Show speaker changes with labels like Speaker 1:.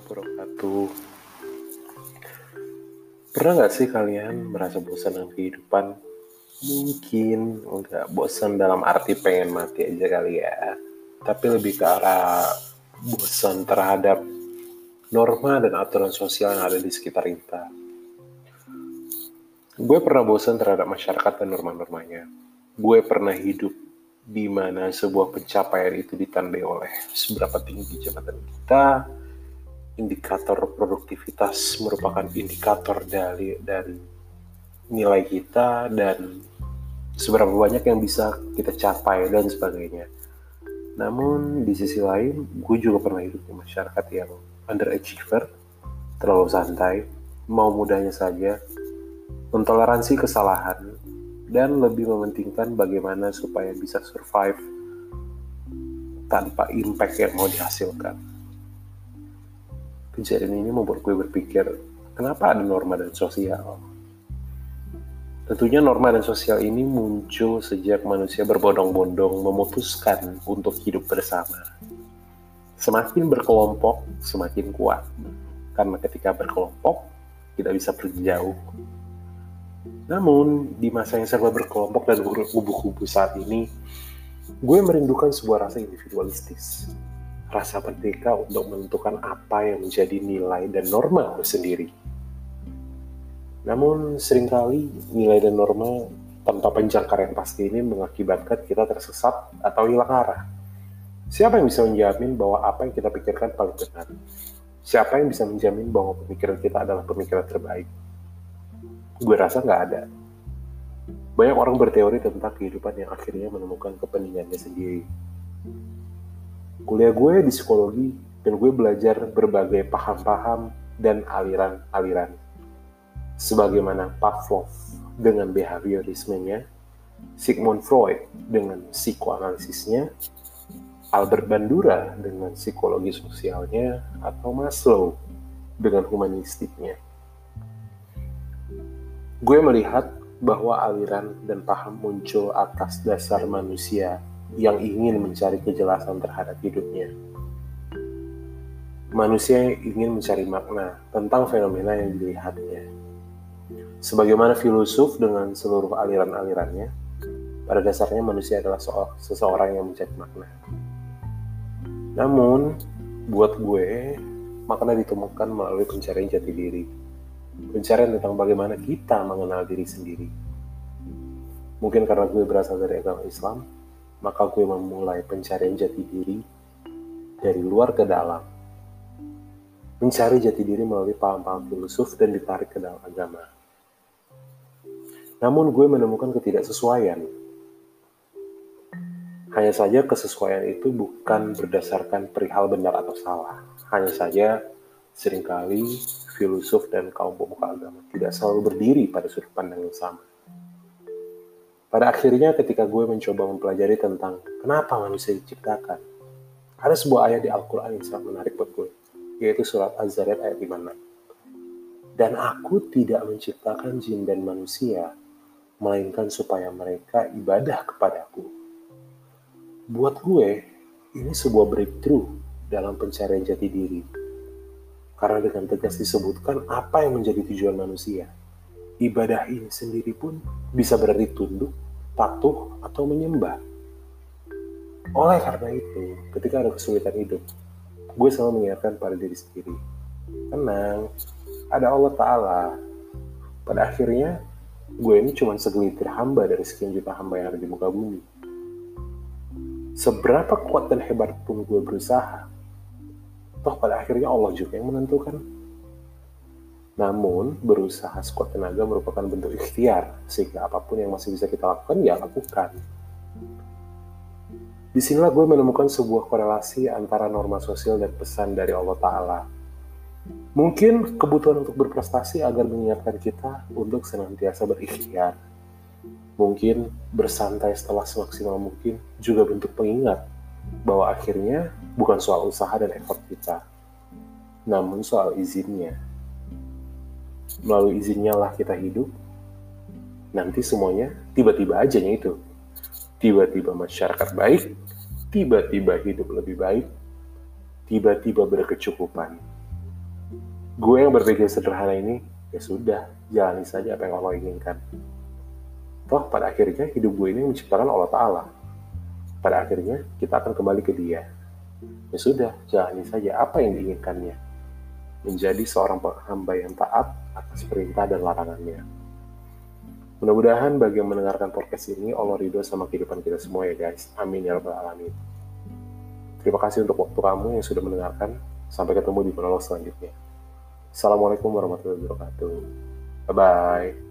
Speaker 1: wabarakatuh. Pernah nggak sih kalian merasa bosan dengan kehidupan? Mungkin nggak bosan dalam arti pengen mati aja kali ya, tapi lebih ke arah bosan terhadap norma dan aturan sosial yang ada di sekitar kita. Gue pernah bosan terhadap masyarakat dan norma-normanya. Gue pernah hidup di mana sebuah pencapaian itu ditandai oleh seberapa tinggi jabatan kita, indikator produktivitas merupakan indikator dari dari nilai kita dan seberapa banyak yang bisa kita capai dan sebagainya. Namun di sisi lain, gue juga pernah hidup di masyarakat yang underachiever, terlalu santai, mau mudahnya saja, mentoleransi kesalahan, dan lebih mementingkan bagaimana supaya bisa survive tanpa impact yang mau dihasilkan. Kejadian ini membuat gue berpikir, kenapa ada norma dan sosial? Tentunya norma dan sosial ini muncul sejak manusia berbondong-bondong memutuskan untuk hidup bersama. Semakin berkelompok, semakin kuat. Karena ketika berkelompok, kita bisa pergi jauh. Namun, di masa yang serba berkelompok dan kubu-kubu saat ini, gue merindukan sebuah rasa individualistis rasa merdeka untuk menentukan apa yang menjadi nilai dan norma sendiri. Namun sering kali nilai dan norma tanpa penjangkar yang pasti ini mengakibatkan kita tersesat atau hilang arah. Siapa yang bisa menjamin bahwa apa yang kita pikirkan paling benar? Siapa yang bisa menjamin bahwa pemikiran kita adalah pemikiran terbaik? Gue rasa nggak ada. Banyak orang berteori tentang kehidupan yang akhirnya menemukan kepentingannya sendiri kuliah gue di psikologi dan gue belajar berbagai paham-paham dan aliran-aliran. Sebagaimana Pavlov dengan behaviorismenya, Sigmund Freud dengan psikoanalisisnya, Albert Bandura dengan psikologi sosialnya, atau Maslow dengan humanistiknya. Gue melihat bahwa aliran dan paham muncul atas dasar manusia yang ingin mencari kejelasan terhadap hidupnya. Manusia ingin mencari makna tentang fenomena yang dilihatnya. Sebagaimana filosof dengan seluruh aliran-alirannya, pada dasarnya manusia adalah seseorang yang mencari makna. Namun, buat gue, makna ditemukan melalui pencarian jati diri. Pencarian tentang bagaimana kita mengenal diri sendiri. Mungkin karena gue berasal dari agama Islam, maka gue memulai pencarian jati diri dari luar ke dalam. Mencari jati diri melalui paham-paham filosof dan ditarik ke dalam agama. Namun gue menemukan ketidaksesuaian. Hanya saja kesesuaian itu bukan berdasarkan perihal benar atau salah. Hanya saja sering kali filosof dan kaum pemuka agama tidak selalu berdiri pada sudut pandang yang sama. Pada akhirnya ketika gue mencoba mempelajari tentang kenapa manusia diciptakan, ada sebuah ayat di Al-Quran yang sangat menarik buat gue, yaitu surat Az-Zariyat ayat 56. Dan aku tidak menciptakan jin dan manusia, melainkan supaya mereka ibadah kepadaku. Buat gue, ini sebuah breakthrough dalam pencarian jati diri. Karena dengan tegas disebutkan apa yang menjadi tujuan manusia. Ibadah ini sendiri pun bisa berarti tunduk patuh, atau menyembah. Oleh karena itu, ketika ada kesulitan hidup, gue selalu mengingatkan pada diri sendiri. Tenang, ada Allah Ta'ala. Pada akhirnya, gue ini cuma segelintir hamba dari sekian juta hamba yang ada di muka bumi. Seberapa kuat dan hebat pun gue berusaha, toh pada akhirnya Allah juga yang menentukan namun, berusaha sekuat tenaga merupakan bentuk ikhtiar, sehingga apa pun yang masih bisa kita lakukan, ya lakukan. Di sinilah gue menemukan sebuah korelasi antara norma sosial dan pesan dari Allah Ta'ala. Mungkin kebutuhan untuk berprestasi agar mengingatkan kita untuk senantiasa berikhtiar. Mungkin bersantai setelah semaksimal mungkin juga bentuk pengingat bahwa akhirnya bukan soal usaha dan effort kita, namun soal izinnya melalui izinnya lah kita hidup, nanti semuanya tiba-tiba aja itu. Tiba-tiba masyarakat baik, tiba-tiba hidup lebih baik, tiba-tiba berkecukupan. gue yang berpikir sederhana ini, ya sudah, jalani saja apa yang Allah inginkan. Toh pada akhirnya hidup gue ini menciptakan Allah Ta'ala. Pada akhirnya kita akan kembali ke dia. Ya sudah, jalani saja apa yang diinginkannya. Menjadi seorang hamba yang taat atas perintah dan larangannya. Mudah-mudahan bagi yang mendengarkan podcast ini, Allah ridho sama kehidupan kita semua ya guys. Amin ya rabbal alamin. Terima kasih untuk waktu kamu yang sudah mendengarkan. Sampai ketemu di monolog selanjutnya. Assalamualaikum warahmatullahi wabarakatuh. Bye-bye.